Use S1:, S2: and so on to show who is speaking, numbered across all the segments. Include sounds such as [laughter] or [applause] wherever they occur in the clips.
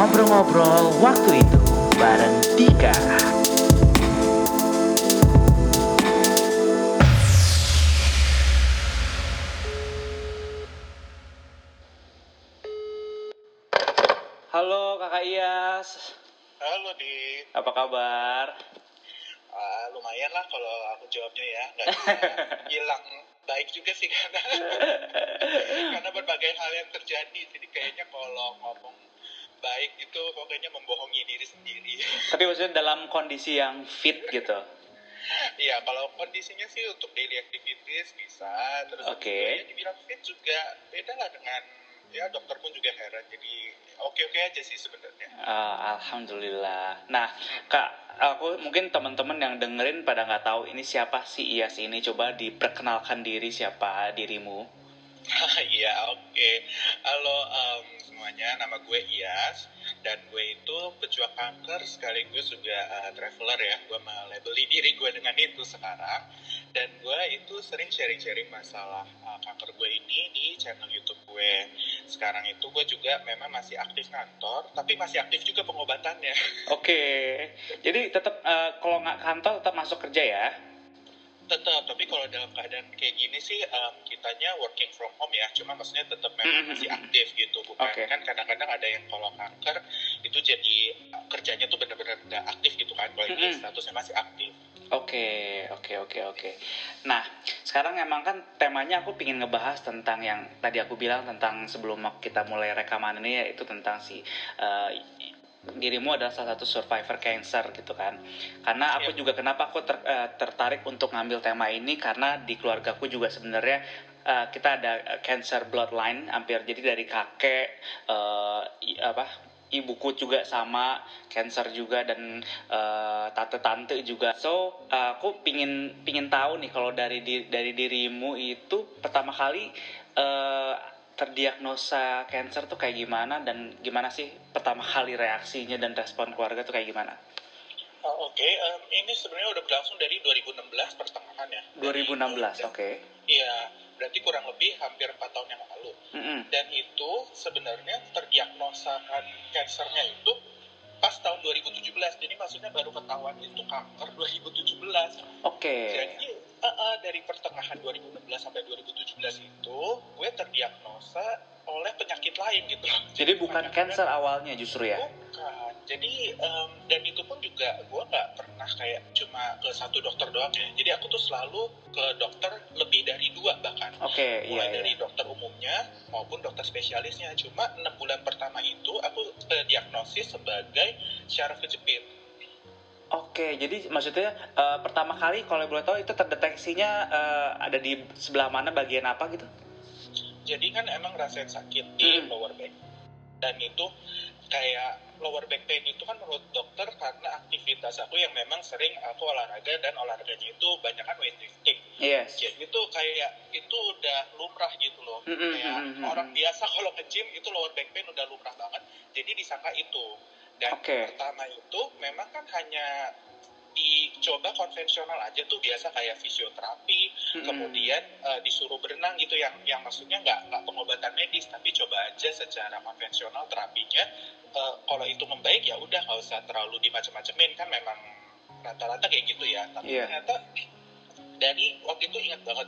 S1: Ngobrol-ngobrol waktu itu bareng Dika. Halo Kakak Iyas,
S2: Halo di,
S1: apa kabar?
S2: Ah, lumayan lah kalau aku jawabnya ya, nggak bisa [laughs] hilang baik juga sih karena [laughs] karena berbagai hal yang terjadi, jadi kayaknya kalau ngomong baik itu pokoknya membohongi diri sendiri. [laughs]
S1: Tapi maksudnya dalam kondisi yang fit gitu.
S2: Iya, kalau kondisinya sih untuk daily activities bisa, terus
S1: Oke.
S2: juga ya dibilang fit juga beda lah dengan ya dokter pun juga heran, jadi oke-oke aja sih sebenarnya.
S1: Ah, Alhamdulillah. Nah, Kak, aku mungkin teman-teman yang dengerin pada nggak tahu ini siapa sih Iyas ini. Coba diperkenalkan diri siapa dirimu. [laughs]
S2: Iya, oke. Halo em, semuanya, nama gue Iyas dan gue itu pejuang kanker sekaligus juga eh, traveler ya. Gue melabeli diri gue dengan itu sekarang dan gue itu sering sharing-sharing masalah eh, kanker gue ini di channel YouTube gue. Sekarang itu gue juga memang masih aktif kantor, tapi masih aktif juga pengobatannya.
S1: Oke. Jadi tetap eh, kalau nggak kantor tetap masuk kerja ya.
S2: Tetap tapi kalau dalam keadaan kayak gini sih em, kitanya working from home ya cuma maksudnya tetap memang
S1: Mhm.
S2: masih aktif gitu bukan
S1: Oke.
S2: kan kadang-kadang ada yang kalau kanker itu jadi uh, kerjanya tuh benar-benar nggak aktif gitu kan kalau ini
S1: Mhm.
S2: statusnya masih aktif
S1: Oke, oke, oke, oke. Nah, sekarang emang kan temanya aku pingin ngebahas tentang yang tadi aku bilang tentang sebelum kita mulai rekaman ini yaitu tentang si eh, dirimu adalah salah satu survivor cancer gitu kan. Karena aku
S2: Iya.
S1: juga kenapa aku ter- eh, tertarik untuk ngambil tema ini karena di keluargaku juga sebenarnya eh, kita ada eh, cancer bloodline hampir jadi dari kakek eh, i- apa ibuku juga sama cancer juga dan eh, tante-tante juga. So eh, aku pingin pingin tahu nih kalau dari di- dari dirimu itu pertama kali terdiagnosa cancer tuh kayak gimana dan gimana sih pertama kali reaksinya dan respon keluarga tuh kayak gimana?
S2: Oh, oke em, ini sebenarnya udah berlangsung dari 2016 pertengahan ya Dari
S1: 2016,
S2: itu,
S1: oke.
S2: iya berarti kurang lebih hampir 4 tahun yang lalu
S1: Mm-mm.
S2: dan itu sebenarnya terdiagnosa kan kansernya itu pas tahun 2017 jadi maksudnya baru ketahuan itu kanker 2017
S1: Oke.
S2: jadi eh, eh, dari pertengahan 2016 sampai 2017 itu gue terdiagnosa oleh penyakit lain gitu.
S1: Jadi bukan cancer awalnya justru ya?
S2: bukan. Jadi em, dan itu pun juga gue nggak pernah kayak cuma ke satu dokter doang ya. Jadi aku tuh selalu ke dokter lebih dari dua bahkan.
S1: Oke, iya
S2: mulai
S1: iya.
S2: dari dokter umumnya maupun dokter spesialisnya. Cuma enam bulan pertama itu aku eh, diagnosis sebagai syaraf kejepit
S1: Oke, jadi maksudnya eh, pertama kali kalau boleh tahu itu terdeteksinya eh, ada di sebelah mana bagian apa gitu?
S2: jadi kan emang rasain sakit di
S1: Hmm.
S2: lower back dan itu kayak lower back pain itu kan menurut dokter karena aktivitas aku yang memang sering aku olahraga dan olahraganya itu banyak kan weightlifting
S1: Yes.
S2: jadi itu kayak itu udah lumrah gitu loh
S1: Mm-mm,
S2: kayak
S1: mm-mm, mm-mm.
S2: orang biasa kalau nge-gym itu lower back pain udah lumrah banget jadi disangka itu dan
S1: Oke.
S2: pertama itu memang kan hanya dicoba konvensional aja tuh biasa kayak fisioterapi
S1: Mm-mm.
S2: kemudian eh, disuruh berenang gitu yang yang maksudnya nggak nggak pengobatan medis tapi coba aja secara konvensional terapinya Eh, kalau itu membaik ya udah nggak usah terlalu dimacem-macemin kan memang rata-rata kayak gitu ya tapi
S1: Iya.
S2: ternyata dari waktu itu ingat banget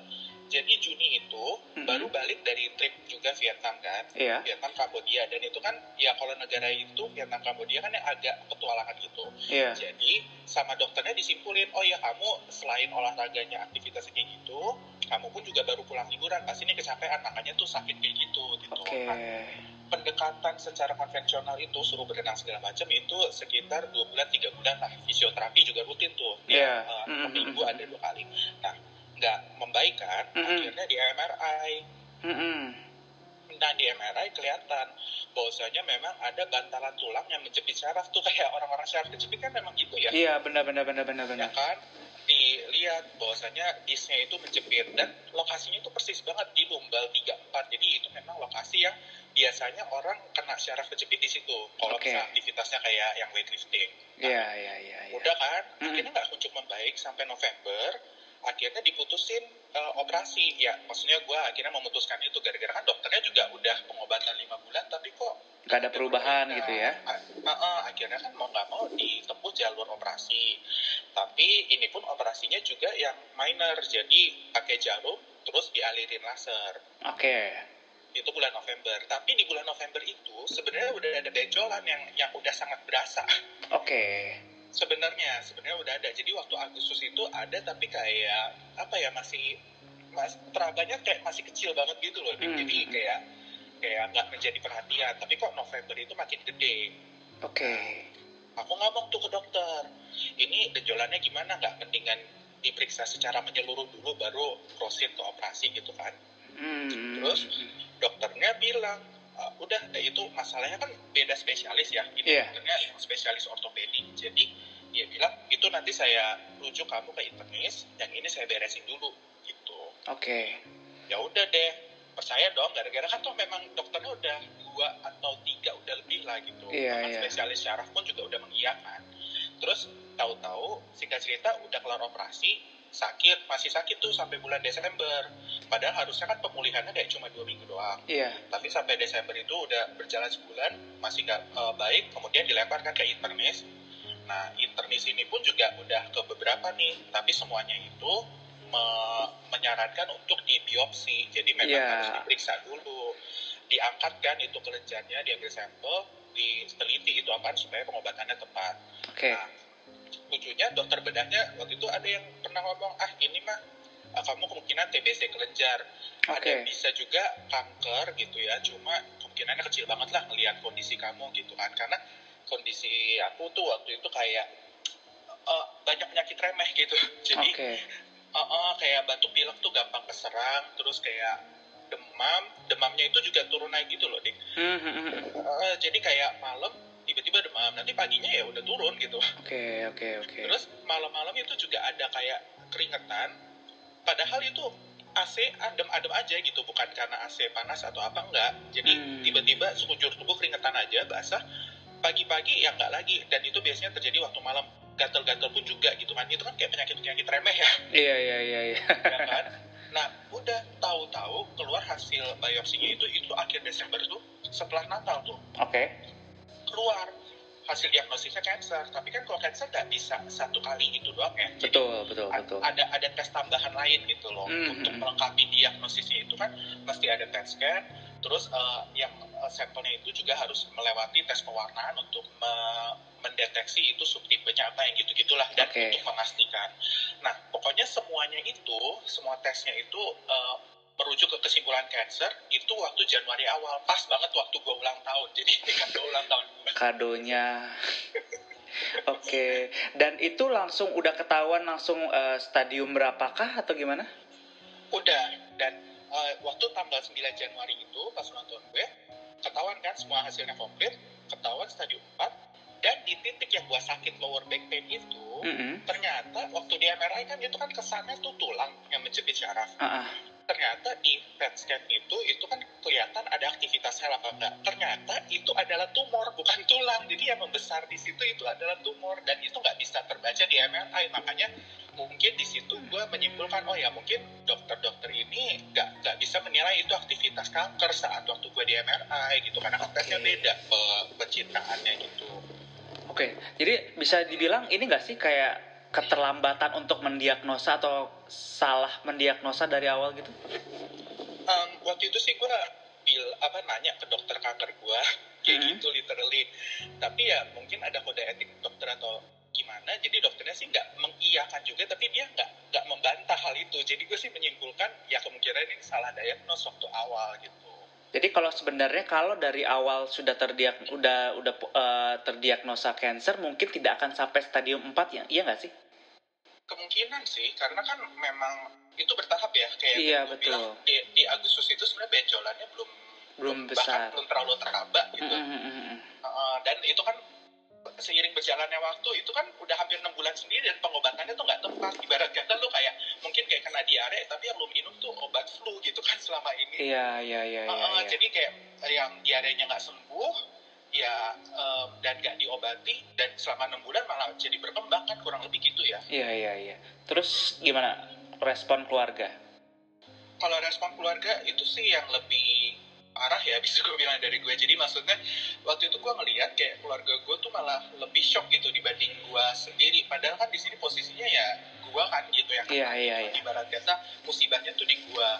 S2: jadi Juni itu
S1: Mhm.
S2: baru balik dari trip juga Vietnam kan
S1: Iya.
S2: Vietnam Kambodia dan itu kan ya kalau negara itu Vietnam Kambodia kan yang agak petualangan gitu
S1: Iya.
S2: jadi sama dokternya disimpulin, oh ya kamu selain olahraganya aktivitasnya kayak gitu, kamu pun juga baru pulang liburan, pasti ini kecapean, makanya tuh sakit kayak gitu. gitu.
S1: Oke.
S2: Nah, pendekatan secara konvensional itu suruh berenang segala macam itu sekitar dua bulan tiga bulan lah. Fisioterapi juga rutin tuh,
S1: Iya.
S2: ya, eh,
S1: Mm-mm.
S2: minggu ada dua kali. Nah, nggak membaik kan,
S1: Mm-mm.
S2: akhirnya di MRI.
S1: Mm-mm.
S2: Nah di MRI kelihatan bahwasanya memang ada bantalan tulang yang menjepit syaraf tuh [laughs] kayak orang-orang syaraf kejepit kan memang gitu ya.
S1: Iya, benar benar benar benar
S2: ya
S1: benar.
S2: kan dilihat bahwasanya disnya itu menjepit dan lokasinya itu persis banget di lumbal 34 jadi itu memang lokasi yang biasanya orang kena syaraf kejepit di situ kalau misalnya aktivitasnya kayak yang weightlifting
S1: Iya, iya, iya, iya.
S2: udah kan
S1: Mm-mm.
S2: akhirnya nggak kunjung membaik sampai November akhirnya diputusin uh, operasi. Ya maksudnya gue akhirnya memutuskan itu gara-gara kan dokternya juga udah pengobatan lima bulan tapi kok
S1: nggak ada perubahan nah, gitu ya?
S2: Uh, uh, akhirnya kan mau nggak mau ditempuh jalur operasi. Tapi ini pun operasinya juga yang minor jadi pakai jarum terus dialirin laser.
S1: Oke. Okay.
S2: itu bulan November. Tapi di bulan November itu sebenarnya udah ada benjolan yang yang udah sangat berasa.
S1: Oke. okay
S2: sebenarnya sebenarnya udah ada. Jadi waktu Agustus itu ada tapi kayak apa ya masih mas perabanya kayak masih kecil banget gitu loh hmm. jadi kayak kayak nggak menjadi perhatian. Tapi kok November itu makin gede.
S1: Oke. Okay.
S2: aku ngomong tuh ke dokter. Ini benjolannya gimana? Nggak mendingan diperiksa secara menyeluruh dulu baru proceed ke operasi gitu kan.
S1: Hmm.
S2: terus dokternya bilang uh, udah itu masalahnya kan beda spesialis ya ini
S1: yeah.
S2: dokternya spesialis ortopedi jadi dia bilang itu nanti saya rujuk kamu ke internis yang ini saya beresin dulu gitu
S1: oke okay.
S2: ya udah deh percaya dong gara-gara kan tuh memang dokternya udah dua atau tiga udah lebih lah gitu
S1: yeah, yeah.
S2: spesialis syaraf pun juga udah mengiyakan terus tahu-tahu singkat cerita udah kelar operasi sakit masih sakit tuh sampai bulan Desember. Padahal harusnya kan pemulihannya kayak cuma dua minggu doang.
S1: Iya.
S2: Tapi sampai Desember itu udah berjalan sebulan masih nggak uh, baik kemudian dilemparkan ke internis. Nah internis ini pun juga udah ke beberapa nih tapi semuanya itu me menyarankan untuk dibiopsi. Jadi memang yeah. harus diperiksa dulu. Diangkat kan itu kelenjarnya diambil sampel diteliti itu apa supaya pengobatannya tepat.
S1: Okay.
S2: nah lucunya dokter bedahnya waktu itu ada yang pernah ngomong ah ini mah ah, kamu kemungkinan TBC kelenjar. Okay. ada bisa juga kanker gitu ya cuma kemungkinannya kecil banget lah melihat kondisi kamu gitu kan. Karena kondisi aku tuh waktu itu kayak uh, banyak penyakit remeh gitu. [laughs] Jadi
S1: okay.
S2: uh, uh, kayak batuk pilek tuh gampang keserang terus kayak demam demamnya itu juga turun naik gitu loh dik. Uh, jadi kayak malam tiba-tiba demam nanti paginya ya udah turun gitu.
S1: Oke okay, oke okay, oke. Okay.
S2: terus malam-malam itu juga ada kayak keringetan padahal itu AC adem-adem aja gitu bukan karena AC panas atau apa enggak. Jadi hmm. tiba-tiba sekujur tubuh keringetan aja basah. Pagi-pagi ya enggak lagi dan itu biasanya terjadi waktu malam. Gatel-gatel pun juga gitu kan itu kan kayak penyakit-penyakit remeh ya.
S1: Iya iya iya iya.
S2: Ya kan? Nah udah tahu-tahu keluar hasil biopsinya itu itu akhir Desember tuh setelah Natal tuh.
S1: Oke. okay
S2: keluar. Hasil diagnosisnya cancer. Tapi kan kalau cancer nggak bisa satu kali itu doang ya.
S1: Jadi betul betul betul.
S2: ada ada tes tambahan lain gitu loh.
S1: Mm-hmm.
S2: untuk melengkapi diagnosisnya itu kan mesti ada PET scan. Terus uh, yang uh, sampelnya itu juga harus melewati tes pewarnaan untuk me- mendeteksi itu subtipenya apa yang gitu gitulah dan
S1: okay.
S2: untuk memastikan. Nah pokoknya semuanya itu semua tesnya itu uh, merujuk ke kesimpulan cancer itu waktu Januari awal. Pas banget waktu gue ulang tahun. [laughs] Jadi kado ulang tahun
S1: kadonya. [laughs] Oke. Okay. dan itu langsung udah ketahuan langsung uh, stadium berapakah atau gimana?
S2: Udah. Dan uh, waktu tanggal 9 Januari itu pas ulang tahun gue ketahuan kan semua hasilnya komplit ketahuan stadium 4 dan di titik yang gue sakit lower back pain itu
S1: mm -hmm.
S2: ternyata waktu di MRI kan itu kan kesannya tuh tulang yang menjepit syaraf.
S1: Uh -uh
S2: ternyata di PET scan itu itu kan kelihatan ada aktivitas sel apa enggak ternyata itu adalah tumor bukan tulang. Jadi yang membesar di situ itu adalah tumor dan itu nggak bisa terbaca di MRI makanya mungkin di situ gue menyimpulkan oh ya mungkin dokter-dokter ini nggak nggak bisa menilai itu aktivitas kanker saat waktu gue di MRI gitu karena kan tesnya beda pe pencitraannya gitu.
S1: Oke okay. jadi bisa dibilang ini nggak sih kayak keterlambatan untuk mendiagnosa atau salah mendiagnosa dari awal gitu?
S2: Um, waktu itu sih gue bil apa nanya ke dokter kanker gue [laughs] kayak hmm. gitu literally. Tapi ya mungkin ada kode etik dokter atau gimana. Jadi dokternya sih nggak mengiyakan juga tapi dia nggak nggak membantah hal itu. Jadi gue sih menyimpulkan ya kemungkinan ini salah diagnos waktu awal gitu
S1: jadi kalau sebenarnya kalau dari awal sudah terdiag udah udah uh, terdiagnosa cancer mungkin tidak akan sampai stadium 4 ya iya nggak sih?
S2: kemungkinan sih karena kan memang itu bertahap ya kayak
S1: iya, betul. bilang
S2: di, di Agustus itu sebenarnya benjolannya belum
S1: belum besar
S2: belum terlalu teraba gitu
S1: mm -hmm.
S2: uh, dan itu kan seiring berjalannya waktu itu kan udah hampir enam bulan sendiri dan pengobatannya tuh nggak tepat. Ibarat kata lu kayak mungkin kayak kena diare tapi yang lu minum tuh obat flu gitu kan selama ini.
S1: Iya iya iya, uh, iya,
S2: jadi kayak yang diarenya nggak sembuh ya um, dan nggak diobati dan selama enam bulan malah jadi berkembang kan kurang lebih gitu ya.
S1: Iya iya iya. Terus gimana? Respon keluarga?
S2: Kalau respon keluarga itu sih yang lebih parah ya [laughs] bisa gue bilang dari gue jadi maksudnya waktu itu gue ngeliat kayak keluarga gue tuh malah lebih shock gitu dibanding gue sendiri. Padahal kan di sini posisinya ya gue kan gitu ya.
S1: Iya, iya, iya.
S2: ibarat kata musibahnya tuh di gue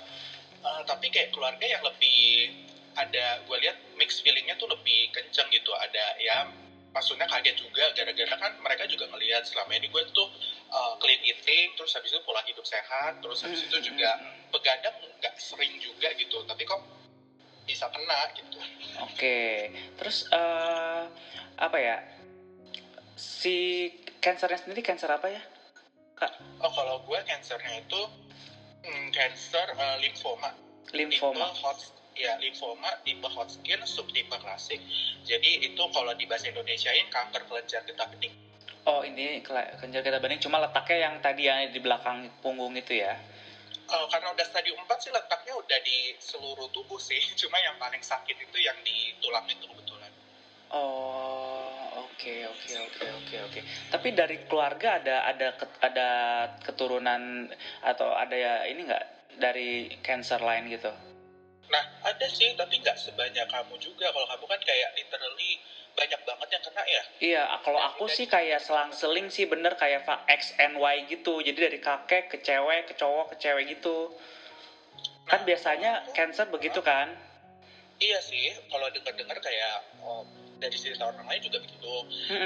S2: Uh, tapi kayak keluarga yang lebih ada gue lihat mix feelingnya tuh lebih kenceng gitu. Ada ya maksudnya kaget juga gara-gara kan mereka juga ngelihat selama ini gue tuh uh, clean eating terus habis itu pola hidup sehat terus habis itu juga begadang nggak sering juga gitu. Tapi kok bisa kena gitu
S1: Oke, terus eh apa ya? Si cancernya sendiri cancer apa ya?
S2: oh kalau gue cancernya itu hmm, cancer uh, lymphoma
S1: Limfoma.
S2: tipe hot ya lymphoma tipe Hodgkin subtipe klasik jadi itu kalau di bahasa Indonesiain kanker kelenjar getah bening
S1: Oh ini kelenjar getah bening cuma letaknya yang tadi yang di belakang punggung itu ya?
S2: Eh, karena udah stadium 4 sih letaknya udah di seluruh tubuh sih [laughs] cuma yang paling sakit itu yang di tulang itu kebetulan
S1: Oh oke oke oke oke oke. Tapi dari keluarga ada ada ada keturunan atau ada ya ini nggak dari cancer lain gitu?
S2: Nah ada sih tapi nggak sebanyak kamu juga kalau kamu kan kayak literally banyak banget yang kena ya
S1: Iya, kalau aku sih kayak selang-seling sih bener kayak X and Y gitu. Jadi dari kakek ke cewek, ke cowok, ke cewek gitu. Kan
S2: Nah,
S1: biasanya cancer begitu kan?
S2: iya sih kalau dengar-dengar kayak oh, dari cerita orang lain juga begitu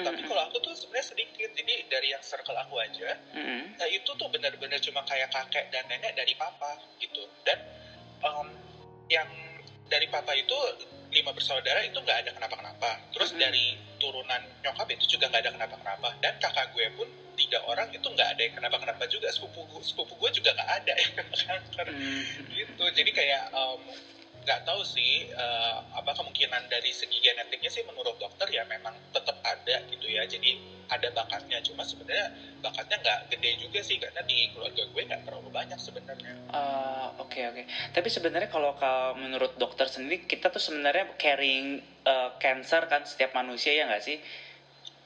S2: tapi kalau aku tuh sebenarnya sedikit jadi dari yang circle aku aja. Nah itu tuh benar-benar cuma kayak kakek dan nenek dari papa gitu. Dan em, yang dari papa itu lima bersaudara itu nggak ada kenapa-kenapa. Terus
S1: Mhm.
S2: dari turunan nyokap itu juga nggak ada kenapa-kenapa. Dan kakak gue pun tiga orang itu nggak ada yang kenapa-kenapa juga. Sepupu gue, sepupu gue juga nggak ada [laughs] yang kanker
S1: Mm.
S2: gitu. Jadi kayak em, nggak tahu sih eh, apa kemungkinan dari segi genetiknya sih menurut dokter ya memang tetap ada gitu ya. Jadi ada bakatnya cuma sebenarnya bakatnya nggak gede juga sih karena di keluarga gue nggak terlalu banyak sebenarnya.
S1: Ah, Oke oke. Tapi sebenarnya kalau kalau menurut dokter sendiri kita tuh sebenarnya carrying uh, cancer kan setiap manusia ya nggak sih?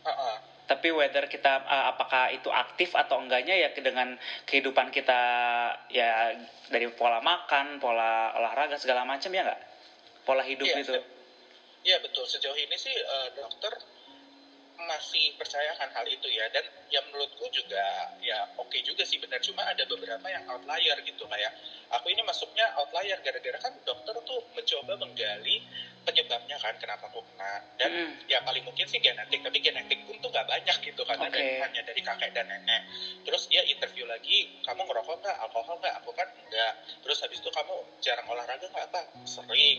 S2: Heeh.
S1: Tapi whether kita uh, apakah itu aktif atau enggaknya ya dengan kehidupan kita ya dari pola makan, pola olahraga segala macam ya nggak? Pola hidup
S2: Iya,
S1: gitu.
S2: Iya betul sejauh ini sih eh, dokter masih percayakan hal itu ya dan ya menurutku juga ya oke juga sih benar cuma ada beberapa yang outlier gitu kayak aku ini masuknya outlier gara-gara kan dokter tuh mencoba menggali penyebabnya kan kenapa aku kena dan
S1: Mm.
S2: ya paling mungkin sih genetik tapi genetik pun tuh nggak banyak gitu karena
S1: Oke.
S2: dari, hanya dari kakek dan nenek terus dia interview lagi kamu ngerokok nggak alkohol nggak aku kan enggak terus habis itu kamu jarang olahraga nggak apa sering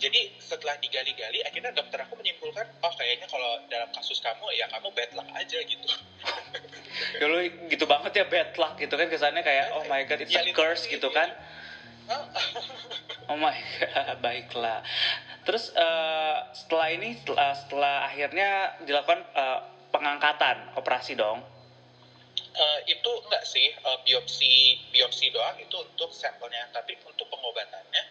S2: jadi setelah digali-gali akhirnya dokter aku menyimpulkan oh kayaknya kalau dalam kasus kamu ya kamu bad luck aja gitu
S1: Ya lu gitu banget ya bad luck gitu kan kesannya kayak oh my god it's
S2: Ya,
S1: a curse
S2: literally,
S1: gitu
S2: iya.
S1: kan.
S2: Hah? [laughs]
S1: Oh my god, baiklah. Terus eh, setelah ini setelah, setelah akhirnya dilakukan eh, pengangkatan operasi dong.
S2: Eh, itu enggak sih eh, biopsi biopsi doang itu untuk sampelnya. Tapi untuk pengobatannya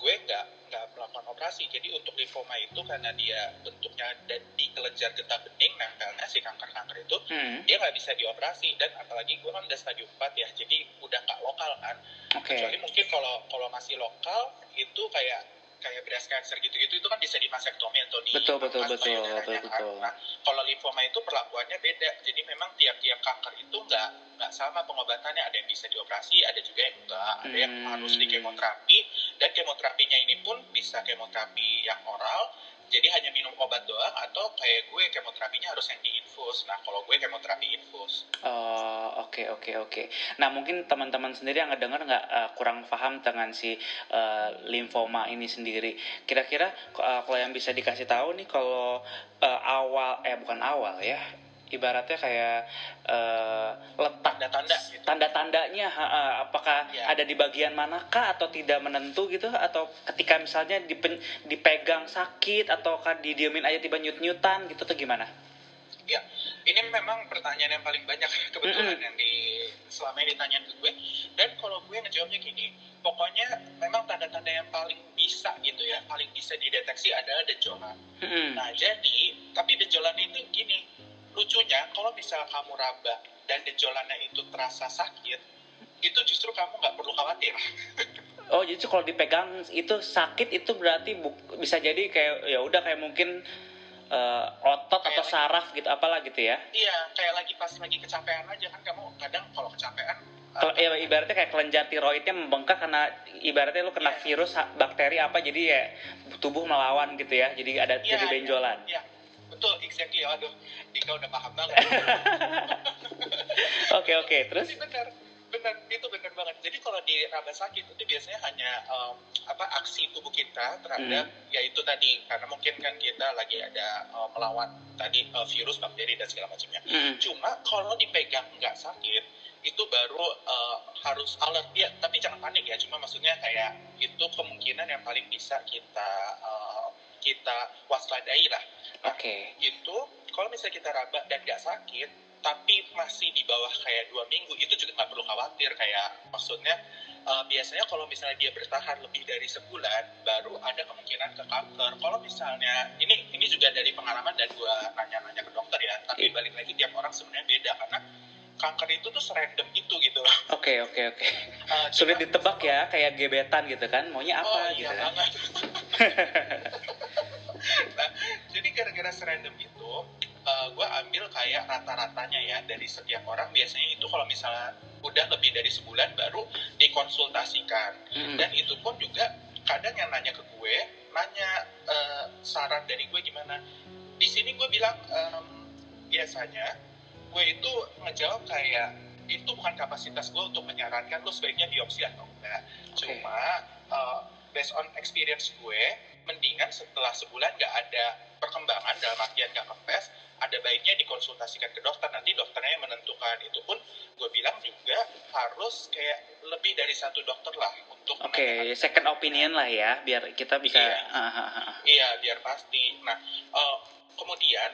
S2: gue nggak nggak melakukan operasi. Jadi untuk limfoma itu karena dia bentuknya dan di kelenjar getah bening nempelnya si kanker kanker itu
S1: Hmm,
S2: dia nggak bisa dioperasi. Dan apalagi gue kan udah stadium 4 ya jadi udah nggak lokal kan.
S1: Oke.
S2: kecuali mungkin kalau kalau masih lokal itu kayak kayak breast cancer gitu-gitu itu kan bisa dimasektomi atau di
S1: Betul, betul, betul, betul, betul.
S2: Nah, kalau lymphoma itu perlakuannya beda. Jadi memang tiap-tiap kanker itu nggak nggak sama pengobatannya. Ada yang bisa dioperasi, ada juga yang enggak. Ada yang
S1: Hmm.
S2: harus di kemoterapi dan kemoterapinya ini pun bisa kemoterapi yang oral. Jadi hanya minum obat doang atau kayak gue kemoterapinya harus yang diinfus. Nah, kalau gue kemoterapi infus.
S1: Oh, oke oke oke. Nah mungkin teman-teman sendiri yang ngedenger nggak eh, kurang paham dengan si eh, limfoma ini sendiri. Kira-kira eh, kalau yang bisa dikasih tahu nih kalau eh, awal eh bukan awal ya, ibaratnya kayak eh, letak
S2: Tanda-tanda gitu.
S1: tanda-tandanya ha, apakah
S2: Ya.
S1: ada di bagian manakah atau tidak menentu gitu atau ketika misalnya dipen- dipegang sakit atau kan didiemin aja tiba nyut-nyutan gitu atau gimana?
S2: Ya, ini memang pertanyaan yang paling banyak kebetulan yang di selama ini ditanyain ke gue. Dan kalau gue ngejawabnya gini, pokoknya memang tanda-tanda yang paling bisa gitu ya, paling bisa dideteksi adalah benjolan.
S1: Mm-mm.
S2: Nah, jadi tapi benjolan itu gini, lucunya kalau misal kamu raba dan benjolannya itu terasa sakit, itu justru kamu nggak perlu khawatir [laughs]
S1: Oh jadi kalau dipegang itu sakit itu berarti bisa jadi kayak ya udah kayak mungkin eh, otot
S2: Kayak
S1: atau
S2: lagi-
S1: saraf gitu apalah gitu ya.
S2: iya kayak lagi pas lagi kecapean aja kan kamu kadang kalau kecapean uh,
S1: Kalau ya, ibaratnya kayak kelenjar tiroidnya membengkak karena ibaratnya lu kena
S2: Iya.
S1: virus bakteri apa jadi ya tubuh melawan gitu ya. Jadi ada
S2: Iya,
S1: jadi
S2: iya.
S1: benjolan.
S2: Iya, betul, exactly. Aduh, Dika udah paham banget. [laughs]
S1: Oke oke terus.
S2: Tapi benar, benar itu benar banget. Jadi kalau di raba sakit itu biasanya hanya em, apa aksi tubuh kita terhadap
S1: Hmm.
S2: ya itu tadi karena mungkin kan kita lagi ada eh, melawan tadi eh, virus, bakteri dan segala macamnya.
S1: Mm-mm.
S2: Cuma kalau dipegang nggak sakit itu baru eh, harus alert ya. Tapi jangan panik ya. Cuma maksudnya kayak itu kemungkinan yang paling bisa kita eh, kita waspadai lah.
S1: Oke.
S2: itu kalau misalnya kita raba dan nggak sakit tapi masih di bawah kayak dua minggu itu juga nggak perlu khawatir kayak maksudnya eh, biasanya kalau misalnya dia bertahan lebih dari sebulan baru ada kemungkinan ke kanker kalau misalnya ini ini juga dari pengalaman dan gua nanya-nanya ke dokter ya tapi
S1: Iya.
S2: balik lagi tiap orang sebenarnya beda karena kanker itu tuh serandom itu gitu
S1: Oke oke oke. [laughs]
S2: Eh,
S1: Sulit ditebak ya kayak gebetan gitu kan. Maunya apa
S2: oh,
S1: gitu
S2: iya
S1: kan. [laughs]
S2: gara-gara serandom itu, gue ambil kayak rata-ratanya ya dari setiap orang. Biasanya itu kalau misalnya udah lebih dari sebulan baru dikonsultasikan.
S1: Mm-mm.
S2: Dan itu pun juga kadang yang nanya ke gue, nanya eh, saran dari gue gimana. Di sini gue bilang em, biasanya gue itu ngejawab kayak itu bukan kapasitas gue untuk menyarankan lo sebaiknya biopsi atau enggak.
S1: Oke.
S2: Cuma uh, based on experience gue, mendingan setelah sebulan nggak ada perkembangan dalam artian nggak kempes, ada baiknya dikonsultasikan ke dokter. Nanti dokternya yang menentukan. Itu pun gue bilang juga harus kayak lebih dari satu dokter lah untuk
S1: Oke,
S2: menanyakan-
S1: second opinion lah ya, biar kita bisa.
S2: Iya.
S1: Ah, ah, ah.
S2: Iya, biar pasti. Nah, uh, kemudian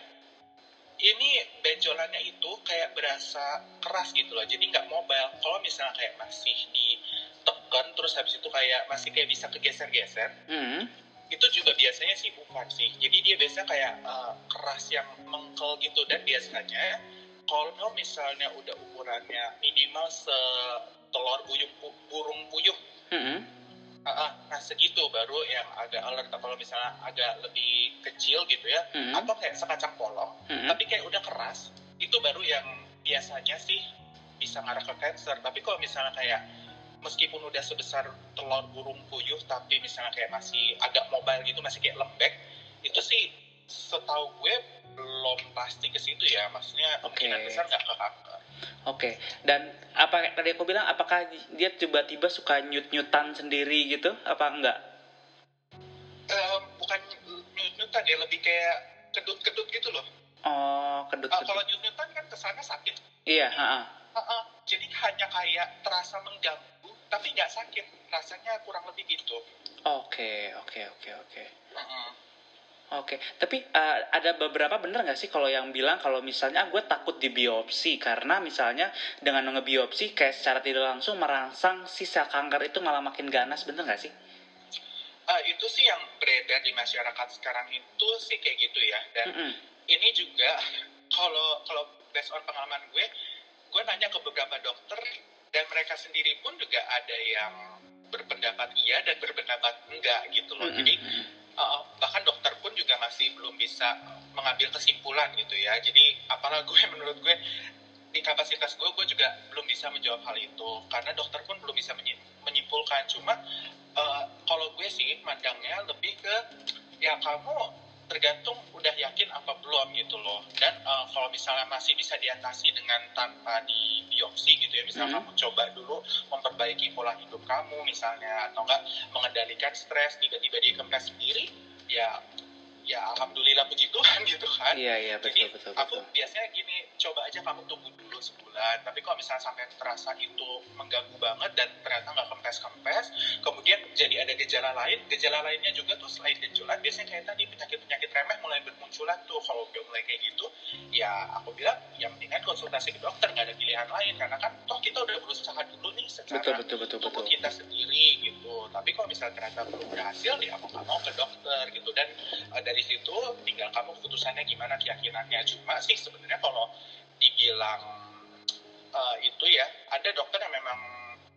S2: ini benjolannya itu kayak berasa keras gitu loh. Jadi nggak mobile. Kalau misalnya kayak masih ditekan terus habis itu kayak masih kayak bisa kegeser-geser,
S1: Hmm.
S2: Itu juga biasanya sih bukan sih. Jadi dia biasanya kayak uh, keras yang mengkel gitu dan biasanya kalau misalnya udah ukurannya minimal setelur buyung burung puyuh
S1: Hmm.
S2: Ah, ah, nah segitu baru yang agak alert kalau misalnya agak lebih kecil gitu ya
S1: Hmm.
S2: atau kayak sekacang polong
S1: Hmm.
S2: tapi kayak udah keras itu baru yang biasanya sih bisa ngarah ke cancer tapi kalau misalnya kayak meskipun udah sebesar telur burung puyuh tapi misalnya kayak masih agak mobile gitu masih kayak lembek itu sih setahu gue belum pasti ke situ ya maksudnya
S1: Oke.
S2: kemungkinan besar nggak ke kanker
S1: Oke, dan apa tadi aku bilang apakah dia tiba-tiba suka nyut-nyutan sendiri gitu? Apa enggak?
S2: Eh, bukan nyut-nyutan ya lebih kayak kedut-kedut gitu loh
S1: Oh,
S2: Ah,
S1: kedut-kedut.
S2: kalau nyut-nyutan kan ke sana sakit.
S1: Iya, ha
S2: Ah, ah. Jadi hanya kayak terasa mengganggu, tapi nggak sakit. Rasanya kurang lebih gitu.
S1: Oke, oke, oke, oke. Oke, tapi uh, ada beberapa bener nggak sih kalau yang bilang kalau misalnya "Ah, gue takut di biopsi karena misalnya dengan ngebiopsi kayak secara tidak langsung merangsang si sel kanker itu malah makin ganas, bener nggak sih?
S2: Ah, itu sih yang beredar di masyarakat sekarang itu sih kayak gitu ya. Dan
S1: Mm-mm.
S2: ini juga kalau kalau based on pengalaman gue, gue nanya ke beberapa dokter dan mereka sendiri pun juga ada yang berpendapat iya dan berpendapat enggak gitu loh. Jadi Uh, bahkan dokter pun juga masih belum bisa mengambil kesimpulan gitu ya. Jadi apalah gue [laughs] menurut gue di kapasitas gue gue juga belum bisa menjawab hal itu karena dokter pun belum bisa menyi- menyimpulkan. Cuma uh, kalau gue sih mandangnya lebih ke ya kamu tergantung udah yakin apa belum gitu loh. Dan uh, kalau misalnya masih bisa diatasi dengan tanpa di biopsi gitu ya, misalnya
S1: Mhm.
S2: kamu coba dulu memperbaiki pola hidup kamu misalnya atau enggak mengendalikan stres tiba-tiba dia kempes sendiri ya ya alhamdulillah puji Tuhan gitu kan.
S1: Iya, iya,
S2: jadi
S1: betul, betul,
S2: aku
S1: betul.
S2: biasanya gini coba aja kamu tunggu dulu sebulan. Tapi kalau misalnya sampai terasa itu mengganggu banget dan ternyata nggak kempes kempes kemudian jadi ada gejala lain. Gejala lainnya juga tuh selain benjolan biasanya kayak tadi penyakit penyakit remeh mulai bermunculan tuh. Kalau udah mulai kayak gitu ya aku bilang ya mendingan konsultasi ke dokter nggak ada pilihan lain. Karena kan toh kita udah berusaha dulu nih secara
S1: Betul, betul, betul,
S2: tubuh
S1: betul.
S2: kita sendiri gitu. Tapi kalau misalnya ternyata belum berhasil ya mau nggak mau ke dokter gitu. Dan eh, dari situ tinggal kamu keputusannya gimana keyakinannya. Cuma sih sebenarnya kalau dibilang eh, itu ya ada dokter yang memang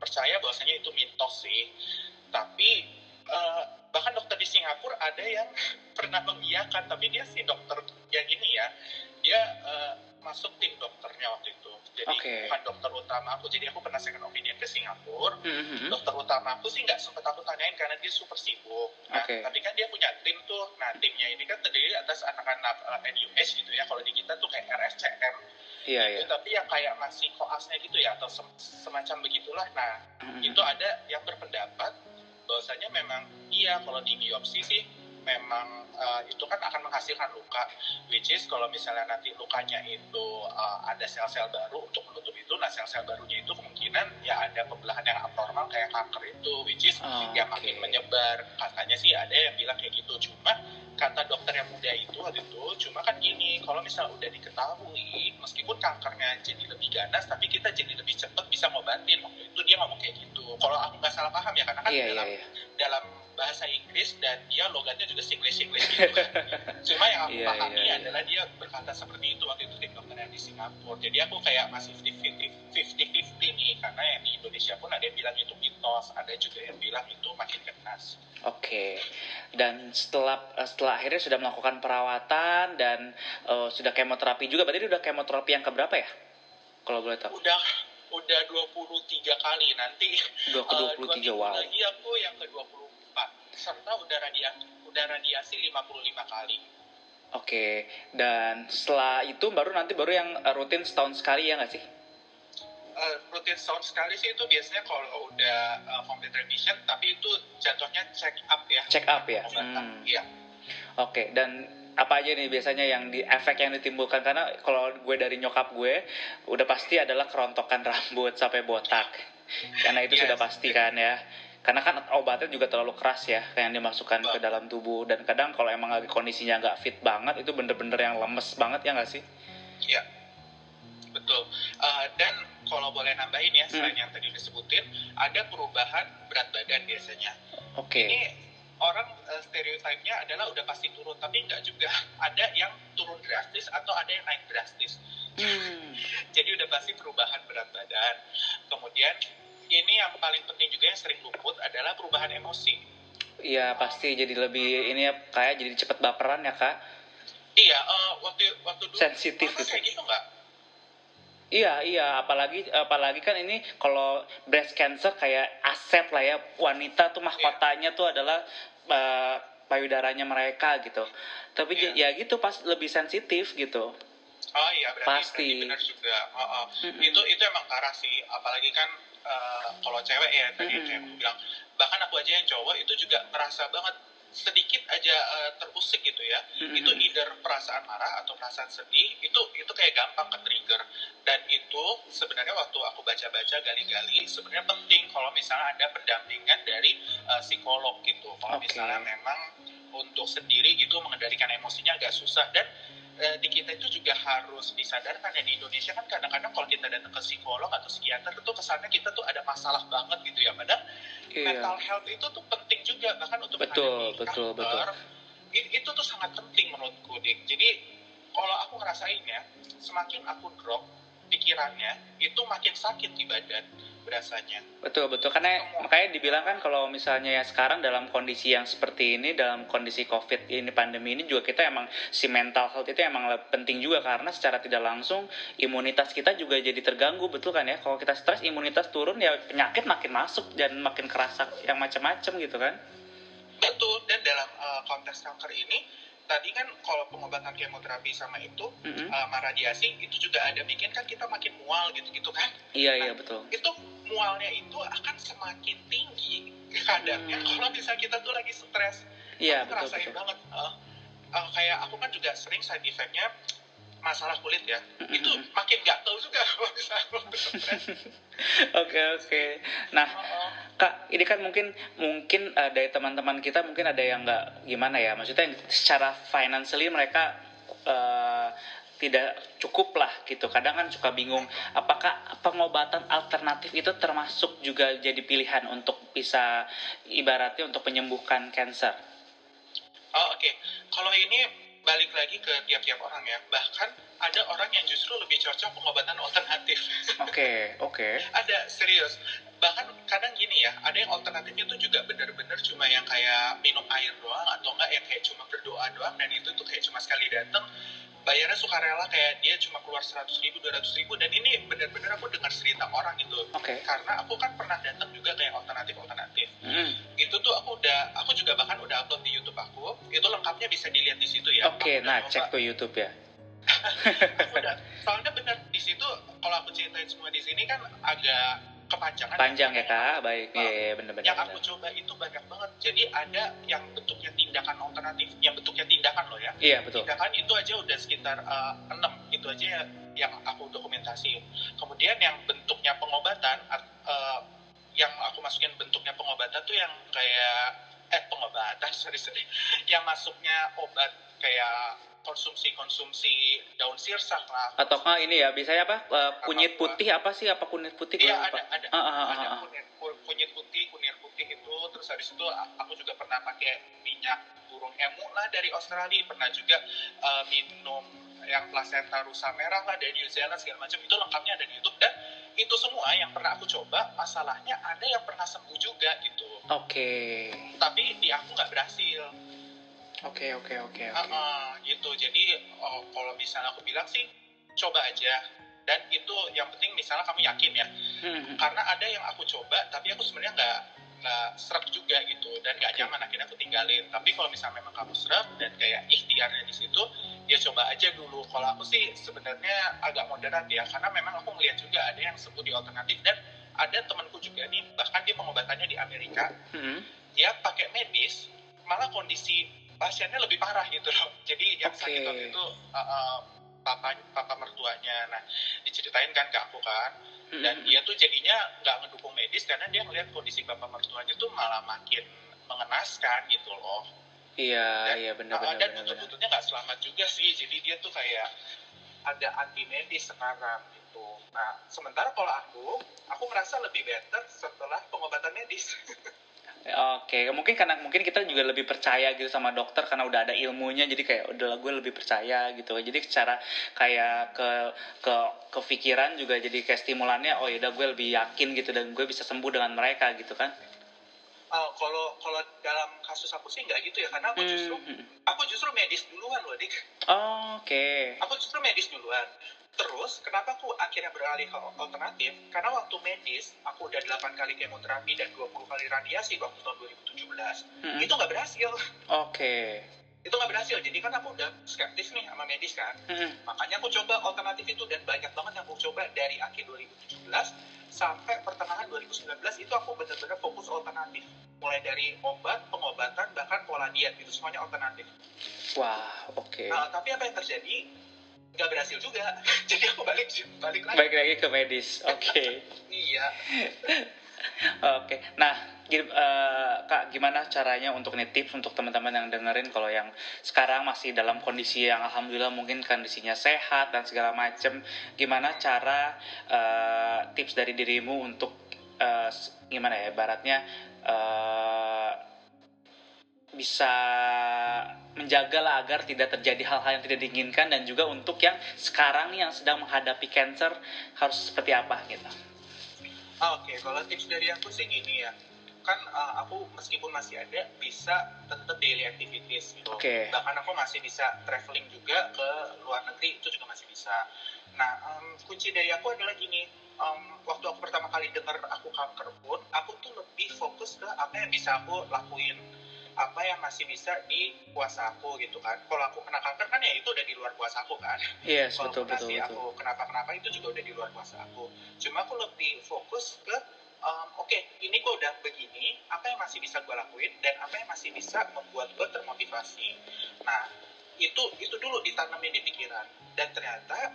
S2: percaya bahwasanya itu mitos sih. Tapi uh, bahkan dokter di Singapura ada yang [laughs] pernah mengiyakan tapi dia si dokter yang gini ya. Dia uh, masuk tim dokternya waktu itu jadi okay. bukan dokter utama aku jadi aku pernah second opinion ke Singapura mm-hmm. dokter utama aku sih nggak sempat aku tanyain karena dia super sibuk nah, okay. tapi kan dia punya tim tuh nah timnya ini kan terdiri atas anak-anak uh, eh, NUS gitu ya kalau di kita tuh kayak RSCM Iya, gitu, iya. Tapi yang kayak masih koasnya gitu ya atau semacam begitulah. Nah, mm-hmm. itu ada yang berpendapat bahwasanya memang iya kalau di biopsi sih memang uh, itu kan akan menghasilkan luka which is kalau misalnya nanti lukanya itu uh, ada sel-sel baru untuk menutup itu nah sel-sel barunya itu kemungkinan ya ada pembelahan yang abnormal kayak kanker itu which is oh, ya makin menyebar. Katanya sih ada yang bilang kayak gitu cuma kata dokter yang muda itu waktu itu cuma kan gini kalau misalnya udah diketahui meskipun kankernya jadi lebih ganas tapi kita jadi lebih cepat bisa ngobatin. Waktu itu dia ngomong kayak gitu. Kalau aku nggak salah paham ya karena kan yeah, dalam yeah, yeah. dalam bahasa Inggris dan dia logatnya juga Singlish Singlish gitu kan. [laughs] Cuma yang aku yeah, pahami yeah, yeah. adalah dia berkata seperti itu waktu itu tim dokter yang di Singapura. Jadi aku kayak masih 50-50 nih karena yang di Indonesia pun ada yang bilang itu mitos, ada juga yang bilang itu makin ganas.
S1: Oke. Okay. Dan setelah setelah akhirnya sudah melakukan perawatan dan uh, sudah kemoterapi juga, berarti udah kemoterapi yang keberapa ya? Kalau boleh tahu.
S2: Udah udah 23 kali nanti.
S1: Udah ke 23 uh, wow.
S2: lagi aku yang ke 20 serta udah radiasi udah radiasi 55 kali.
S1: Oke, dan setelah itu baru nanti baru yang eh, rutin setahun sekali ya nggak sih?
S2: Uh, rutin setahun sekali sih itu biasanya kalau udah uh, complete remission, tapi itu jatuhnya check up ya.
S1: Check up ya. Hmm. Iya. Oke, dan apa aja nih biasanya yang di efek yang ditimbulkan karena kalau gue dari nyokap gue udah pasti adalah kerontokan rambut sampai botak karena itu yes. sudah pasti kan ya karena kan obatnya juga terlalu keras ya kayak yang dimasukkan ke dalam tubuh dan kadang kalau emang lagi kondisinya nggak fit banget itu bener-bener yang lemes banget ya nggak sih?
S2: Iya betul uh, dan kalau boleh nambahin ya selain hmm. yang tadi disebutin ada perubahan berat badan biasanya.
S1: Oke. Okay.
S2: Ini orang uh, stereotipnya adalah udah pasti turun tapi nggak juga [laughs] ada yang turun drastis atau ada yang naik drastis. Hmm. [laughs] Jadi udah pasti perubahan berat badan. Kemudian ini yang paling penting juga yang sering luput adalah perubahan emosi.
S1: Iya pasti jadi lebih ini ya kayak jadi cepet baperan ya kak.
S2: Iya uh, waktu waktu dulu
S1: sensitif gitu.
S2: Kayak gitu nggak?
S1: Iya iya apalagi apalagi kan ini kalau breast cancer kayak aset lah ya wanita tuh mahkotanya yeah. tuh adalah uh, payudaranya mereka gitu. Tapi yeah. ya gitu pas lebih sensitif gitu.
S2: Oh iya berarti,
S1: Pasti.
S2: berarti benar juga. Oh, oh. Mm -hmm. Itu itu emang parah sih. Apalagi kan uh, kalau cewek ya tadi mm -hmm. aku bilang. Bahkan aku aja yang cowok itu juga ngerasa banget sedikit aja uh, terusik gitu ya. Mm -hmm. Itu either perasaan marah atau perasaan sedih itu itu kayak gampang ke trigger. Dan itu sebenarnya waktu aku baca-baca gali-gali sebenarnya penting kalau misalnya ada pendampingan dari uh, psikolog gitu. Kalau okay. misalnya memang untuk sendiri gitu mengendalikan emosinya agak susah dan eh, di kita itu juga harus disadarkan ya. Di Indonesia kan kadang-kadang kalau kita datang ke psikolog atau psikiater itu kesannya kita tuh ada masalah banget gitu ya. Padahal iya. mental health itu tuh penting juga. Bahkan untuk
S1: betul betul kanker,
S2: betul. itu tuh sangat penting menurutku dik. Jadi kalau aku ngerasain ya semakin aku drop pikirannya itu makin sakit di badan berasanya.
S1: Betul betul. Karena makanya dibilang kan kalau misalnya ya sekarang dalam kondisi yang seperti ini dalam kondisi covid ini pandemi ini juga kita emang si mental health itu emang penting juga. Karena secara tidak langsung imunitas kita juga jadi terganggu. Betul kan ya? Kalau kita stres imunitas turun ya penyakit makin masuk dan makin kerasa yang macam-macam gitu kan.
S2: Betul. Dan dalam uh, konteks kanker ini tadi kan kalau pengobatan kemoterapi sama itu mm-hmm. uh, radiasi itu juga ada bikin kan kita makin mual gitu-gitu kan
S1: iya nah, iya betul
S2: itu mualnya itu akan semakin tinggi kadarnya mm. kalau misalnya kita tuh lagi stres
S1: iya
S2: aku betul, betul. banget uh, uh, kayak aku kan juga sering side effectnya masalah kulit ya mm-hmm. itu makin gatel juga [laughs] kalau misalnya
S1: Oke oke. Nah, kak, ini kan mungkin mungkin uh, dari teman-teman kita mungkin ada yang nggak gimana ya, maksudnya yang secara financially mereka uh, tidak cukup lah gitu. Kadang kan suka bingung, apakah pengobatan alternatif itu termasuk juga jadi pilihan untuk bisa ibaratnya untuk menyembuhkan cancer?
S2: Oh oke, okay. kalau ini balik lagi ke tiap-tiap orang ya. Bahkan ada orang yang justru lebih cocok pengobatan alternatif. [laughs]
S1: Oke, okay, oke. Okay.
S2: ada serius. Bahkan kadang gini ya, ada yang alternatifnya tuh juga bener-bener cuma yang kayak minum air doang atau enggak yang kayak cuma berdoa doang dan itu tuh kayak cuma sekali datang bayarnya sukarela kayak dia cuma keluar seratus ribu dua ratus ribu dan ini bener-bener aku dengar cerita orang gitu.
S1: Okay.
S2: karena aku kan pernah datang juga kayak alternatif alternatif
S1: mm.
S2: itu tuh aku udah aku juga bahkan udah upload di YouTube aku. Itu lengkapnya bisa dilihat di situ ya.
S1: Oke okay, nah cek tuh YouTube ya. [laughs]
S2: Udah soalnya bener di situ kalau aku ceritain semua di sini kan agak kepanjangan
S1: panjang ya kak? baik. Ya yeah, benar-benar
S2: yang aku coba itu banyak banget. Jadi ada yang bentuknya tindakan alternatif yang bentuknya tindakan loh ya.
S1: Iya betul.
S2: Tindakan itu aja udah sekitar uh, enam. Itu aja yang aku dokumentasi. Kemudian yang bentuknya pengobatan uh, yang aku masukin bentuknya pengobatan tuh yang kayak sorry sorry yang masuknya obat kayak konsumsi-konsumsi daun sirsak lah.
S1: Atau kah ini ya, biasanya apa? Uh, kunyit apa, putih apa sih? Apa kunyit putih?
S2: Iya, ada, ada.
S1: Ah, ah, ah,
S2: ada kunyit, kunyit putih, kunyit putih itu. Terus habis itu aku juga pernah pakai minyak burung emu lah dari Australia. Pernah juga uh, minum yang placenta rusa merah lah dari New Zealand segala macam. Itu lengkapnya ada di YouTube. Dan itu semua yang pernah aku coba, masalahnya ada yang pernah sembuh juga gitu.
S1: Oke. Okay.
S2: Tapi di aku nggak berhasil.
S1: Oke oke oke.
S2: gitu. Jadi oh, kalau misalnya aku bilang sih coba aja. Dan itu yang penting misalnya kamu yakin ya. Hmm. karena ada yang aku coba tapi aku sebenarnya nggak nggak serak juga gitu. Dan nggak nyaman. Akhirnya aku tinggalin. Tapi kalau misalnya memang kamu serak dan kayak ikhtiarnya di situ ya coba aja dulu. Kalau aku sih sebenarnya agak moderat ya. Karena memang aku melihat juga ada yang sebut di alternatif. Dan ada temanku juga nih bahkan dia pengobatannya di Amerika
S1: hmm.
S2: dia pakai medis malah kondisi pasiennya lebih parah gitu loh. [laughs] Jadi yang okay. sakit waktu itu uh, uh, papa papa mertuanya. Nah diceritain kan ke aku kan. Dan dia tuh jadinya nggak ngedukung medis karena dia ngeliat kondisi bapak mertuanya tuh malah makin mengenaskan gitu loh.
S1: Iya, dan, iya benar benar.
S2: dan butuh-butuhnya nggak selamat juga sih. Jadi dia tuh kayak ada anti medis sekarang gitu. Nah, sementara kalau aku, aku merasa lebih better setelah pengobatan medis. [laughs]
S1: Oke, okay. mungkin karena mungkin kita juga lebih percaya gitu sama dokter karena udah ada ilmunya, jadi kayak udah gue lebih percaya gitu. Jadi secara kayak ke ke kepikiran juga jadi kayak stimulannya, oh ya udah gue lebih yakin gitu dan gue bisa sembuh dengan mereka gitu kan.
S2: Uh, kalau kalau dalam kasus aku sih nggak gitu ya karena aku justru hmm. aku justru medis duluan loh dik.
S1: Oh, Oke. Okay.
S2: Aku justru medis duluan. Terus, kenapa aku akhirnya beralih ke alternatif? Karena waktu medis, aku udah 8 kali kemoterapi dan 20 kali radiasi waktu tahun 2017. Hmm. Itu nggak berhasil.
S1: Oke. Okay.
S2: Itu nggak berhasil. Jadi kan aku udah skeptis nih sama medis kan.
S1: Hmm.
S2: Makanya aku coba alternatif itu dan banyak banget yang aku coba dari akhir 2017 sampai pertengahan 2019 itu aku benar-benar fokus alternatif. Mulai dari obat, pengobatan, bahkan pola diet itu semuanya alternatif.
S1: Wah, oke. Okay.
S2: Nah, tapi apa yang terjadi? Nggak berhasil juga [laughs] jadi aku balik balik lagi
S1: balik lagi ke medis [laughs] oke okay.
S2: iya [laughs]
S1: oke okay. nah uh, kak gimana caranya untuk nih tips untuk teman-teman yang dengerin kalau yang sekarang masih dalam kondisi yang alhamdulillah mungkin kondisinya sehat dan segala macem gimana cara uh, tips dari dirimu untuk uh, gimana ya baratnya uh, bisa menjaga lah agar tidak terjadi hal-hal yang tidak diinginkan dan juga untuk yang sekarang yang sedang menghadapi cancer harus seperti apa gitu.
S2: Ah, oke, okay. kalau tips dari aku sih gini ya, kan uh, aku meskipun masih ada bisa tetap daily activities gitu.
S1: Okay.
S2: Bahkan aku masih bisa traveling juga ke luar negeri itu juga masih bisa. Nah, um, kunci dari aku adalah gini, um, waktu aku pertama kali dengar aku kanker pun, aku tuh lebih fokus ke apa yang bisa aku lakuin apa yang masih bisa di kuasa aku gitu kan. Kalau aku kena kanker kan ya itu udah di luar kuasa aku kan.
S1: Yes, kalau betul, betul,
S2: aku betul. kenapa kenapa itu juga udah di luar kuasa aku. Cuma aku lebih fokus ke um, oke okay, ini gue udah begini apa yang masih bisa gue lakuin dan apa yang masih bisa membuat gue termotivasi. Nah itu itu dulu ditanamin di pikiran. Dan ternyata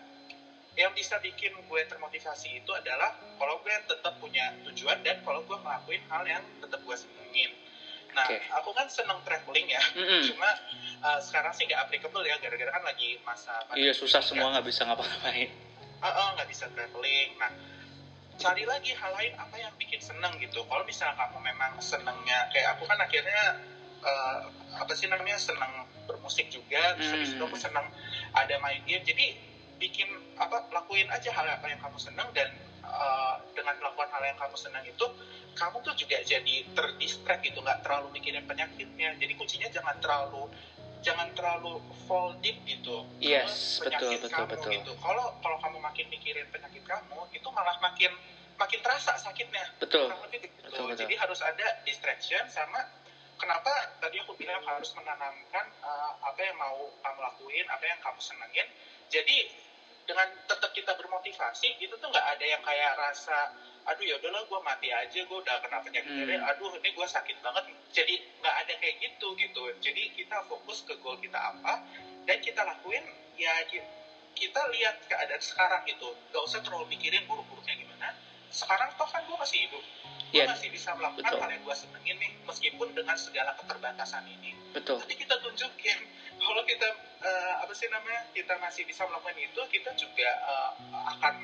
S2: yang bisa bikin gue termotivasi itu adalah kalau gue tetap punya tujuan dan kalau gue ngelakuin hal yang tetap gue senengin Nah, okay. aku kan seneng traveling ya, mm-hmm. cuma uh, sekarang sih nggak applicable ya, gara-gara kan lagi masa
S1: Iya susah semua nggak bisa ngapa-ngapain.
S2: Uh, uh, nggak bisa traveling. Nah, cari lagi hal lain apa yang bikin seneng gitu. Kalau misalnya kamu memang senengnya kayak aku kan akhirnya uh, apa sih namanya seneng ber, musik juga terus habis itu aku
S1: Hmm.
S2: senang ada main game jadi bikin apa lakuin aja hal apa yang kamu senang dan uh, dengan melakukan hal yang kamu senang itu kamu tuh juga jadi terdistract gitu nggak terlalu mikirin penyakitnya jadi kuncinya jangan terlalu jangan terlalu fall deep gitu
S1: Yes, betul,
S2: penyakit
S1: betul,
S2: kamu
S1: betul.
S2: gitu kalau kalau kamu makin mikirin penyakit kamu itu malah makin makin terasa sakitnya
S1: betul
S2: gitu.
S1: Betul, betul.
S2: Jadi harus ada distraction sama kenapa tadi aku bilang harus menanamkan uh, apa yang mau kamu lakuin, apa yang kamu senengin. Jadi dengan tetap kita bermotivasi itu tuh nggak ada yang kayak rasa aduh ya udahlah gue mati aja gue udah kena penyakit
S1: Hmm.
S2: aduh ini gue sakit banget. Jadi nggak ada kayak gitu gitu. Jadi kita fokus ke goal kita apa dan kita lakuin ya ki- kita lihat keadaan sekarang gitu. Nggak usah terlalu mikirin buruk-buruknya gimana. Sekarang toh kan gue masih hidup
S1: Iya,
S2: masih bisa melakukan
S1: betul.
S2: hal yang gue senengin nih meskipun dengan segala keterbatasan ini.
S1: Betul.
S2: Tapi kita tunjukin kalau kita eh, apa sih namanya kita masih bisa melakukan itu kita juga eh, akan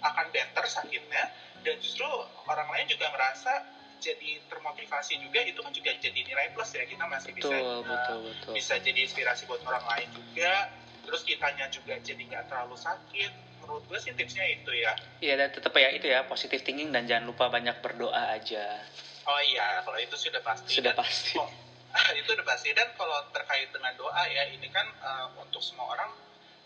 S2: akan better sakitnya. Dan justru orang lain juga merasa jadi termotivasi juga itu kan juga jadi nilai plus ya kita masih bisa
S1: betul
S2: eh,
S1: betul betul.
S2: bisa jadi inspirasi buat orang lain juga. Terus kitanya juga jadi nggak terlalu sakit menurut gue sih tipsnya itu ya.
S1: Iya dan tetap ya itu ya positive thinking dan jangan lupa banyak berdoa aja.
S2: Oh iya kalau itu sudah pasti.
S1: Sudah
S2: Dan
S1: pasti.
S2: Oh, [laughs] itu udah pasti. Dan kalau terkait dengan doa ya ini kan eh, untuk semua orang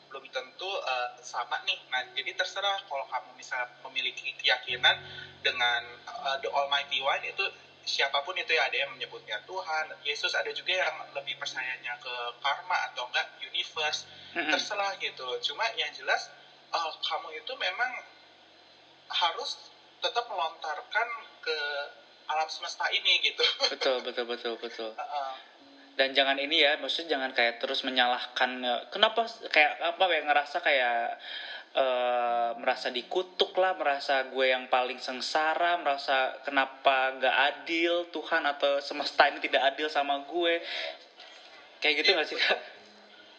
S2: belum tentu eh, sama nih. Nah jadi terserah kalau kamu bisa memiliki keyakinan dengan eh, the Almighty One itu siapa pun itu ya ada yang menyebutnya Tuhan Yesus ada juga yang lebih percayanya ke karma atau enggak universe. Terserah gitu cuma yang jelas eh, kamu itu memang harus tetap melontarkan ke alam semesta ini gitu.
S1: Betul [laughs] betul betul betul.
S2: Heeh.
S1: dan jangan ini ya maksudnya jangan kayak terus menyalahkan eh, kenapa kayak apa ya ngerasa kayak eh, merasa dikutuk lah merasa gue yang paling sengsara merasa kenapa gak adil Tuhan atau semesta ini tidak adil sama gue. Kayak gitu
S2: Iya,
S1: nggak sih kak?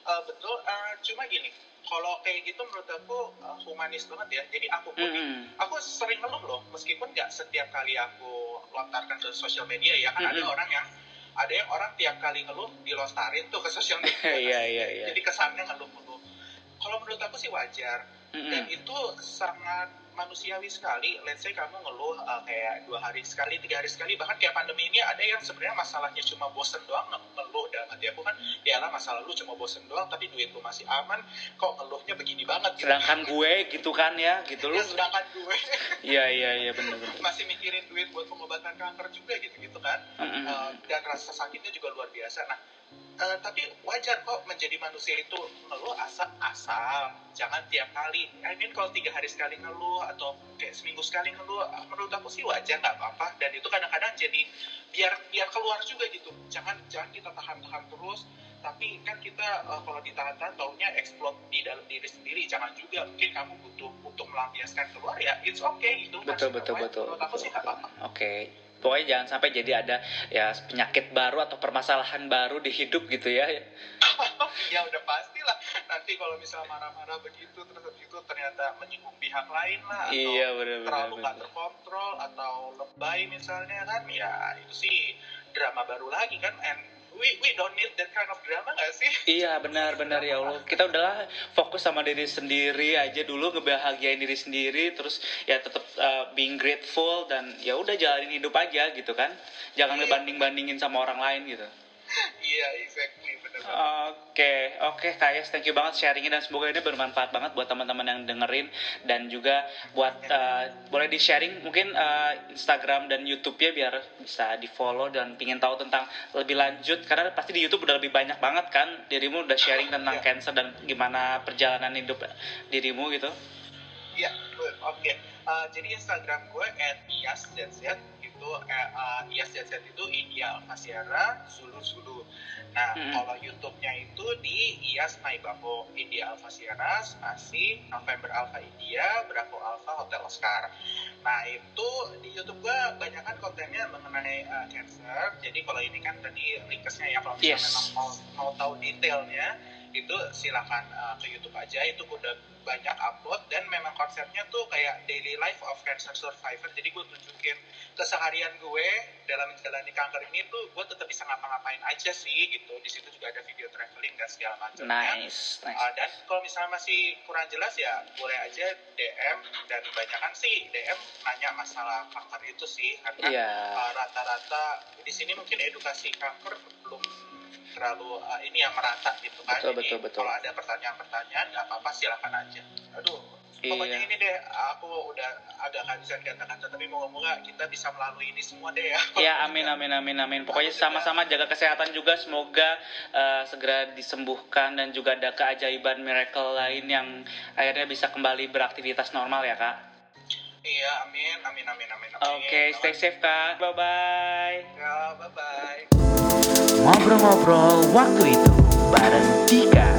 S2: Eh, betul. Eh, cuma gini kalau kayak gitu menurut aku eh, humanis banget ya jadi aku pun
S1: Mm-mm.
S2: aku sering ngeluh loh meskipun nggak setiap kali aku lontarkan ke sosial media ya kan ada
S1: Mm-mm.
S2: orang yang ada yang orang tiap kali ngeluh dilontarin tuh ke sosial media [laughs]
S1: Iya, iya, iya.
S2: jadi kesannya ngeluh-ngeluh kalau menurut aku sih wajar dan
S1: Mm-mm.
S2: itu sangat manusiawi sekali. Let's say kamu ngeluh uh, kayak dua hari sekali, tiga hari sekali, bahkan kayak pandemi ini ada yang sebenarnya masalahnya cuma bosen doang nge- ngeluh dalam hati aku kan, ya lah masalah lu cuma bosen doang, tapi duit lu masih aman, kok ngeluhnya begini banget gitu.
S1: sedangkan gue gitu kan ya gitu
S2: Ya,
S1: loh
S2: sedangkan gue
S1: iya iya iya bener bener
S2: masih mikirin duit buat pengobatan kanker juga gitu-gitu kan.
S1: Mm-mm.
S2: Uh, dan rasa sakitnya juga luar biasa. Nah, uh, tapi wajar kok menjadi manusia itu ngeluh asal, jangan tiap kali. I mean kalau tiga hari sekali ngeluh atau kayak seminggu sekali ngeluh, ah, menurut aku sih wajar nggak apa-apa. Dan itu kadang-kadang jadi biar biar keluar juga gitu. Jangan jangan kita tahan-tahan terus. Tapi kan kita uh, kalau ditahan-tahan taunya explode di dalam diri sendiri. Jangan juga mungkin kamu butuh untuk melampiaskan keluar ya. It's okay gitu.
S1: betul betul
S2: nggak
S1: betul
S2: Menurut aku sih nggak apa-apa.
S1: oke pokoknya jangan sampai jadi ada ya penyakit baru atau permasalahan baru di hidup gitu ya. [laughs]
S2: Ya udah pasti lah. Nanti kalau misalnya marah-marah begitu terus itu ternyata menyinggung pihak lain lah atau
S1: iya benar benar
S2: terlalu nggak terkontrol atau lebay misalnya kan ya itu sih drama baru lagi kan and we we don't need that kind of drama nggak sih [laughs]
S1: Iya benar benar ya Allah. Kita udahlah fokus sama diri sendiri aja dulu ngebahagiain diri sendiri terus ya tetap uh, being grateful dan ya udah jalanin hidup aja gitu kan. Jangan
S2: Iya.
S1: ngebanding-bandingin sama orang lain gitu.
S2: iya exactly
S1: Oke, oke Kayes, thank you banget sharingnya dan semoga ini bermanfaat banget buat teman-teman yang dengerin dan juga buat uh, boleh di sharing mungkin uh, Instagram dan YouTube-nya biar bisa di follow dan pingin tahu tentang lebih lanjut karena pasti di YouTube udah lebih banyak banget kan dirimu udah sharing tentang
S2: Iya.
S1: cancer dan gimana perjalanan hidup dirimu gitu.
S2: Iya, good. oke. Uh, jadi Instagram gue @iaszz itu eh, uh, itu India Alfasiara Zulu Zulu. Nah,
S1: Hmm.
S2: kalau YouTube-nya itu di Iyas Maibabo India Alfasiara spasi November Alpha India Bravo Alpha Hotel Oscar. Nah, itu di YouTube gue banyak kan kontennya mengenai uh, cancer. Jadi kalau ini kan tadi linkesnya ya kalau misalnya
S1: Yes.
S2: memang mau mau tahu detailnya itu silakan uh, ke YouTube aja. Itu udah banyak upload dan memang konsepnya tuh kayak daily life of cancer survivor. Jadi gue tunjukin keseharian gue dalam menjalani kanker ini tuh gue tetap bisa ngapa-ngapain aja sih gitu. Di situ juga ada video traveling dan segala macamnya.
S1: Nice, nice.
S2: Uh, dan kalau misalnya masih kurang jelas ya boleh aja DM dan kebanyakan sih DM nanya masalah kanker itu sih. Karena
S1: yeah.
S2: uh, rata-rata di sini mungkin edukasi kanker belum terlalu uh, ini yang merata gitu kan.
S1: Betul,
S2: Jadi
S1: betul, betul.
S2: kalau ada pertanyaan-pertanyaan nggak apa-apa silakan aja. Aduh, pokoknya
S1: Iya.
S2: ini deh aku udah agak kehabisan kata-kata tapi moga-moga kita bisa melalui ini semua deh ya.
S1: Ya amin amin amin amin. Pokoknya sama-sama jaga kesehatan juga. Semoga uh, segera disembuhkan dan juga ada keajaiban miracle lain yang akhirnya bisa kembali beraktivitas normal ya kak.
S2: Iya, amin, amin, amin, amin.
S1: Oke, stay safe kak. Bye bye.
S2: Ya, bye bye.
S3: Ngobrol-ngobrol waktu itu bareng Dika.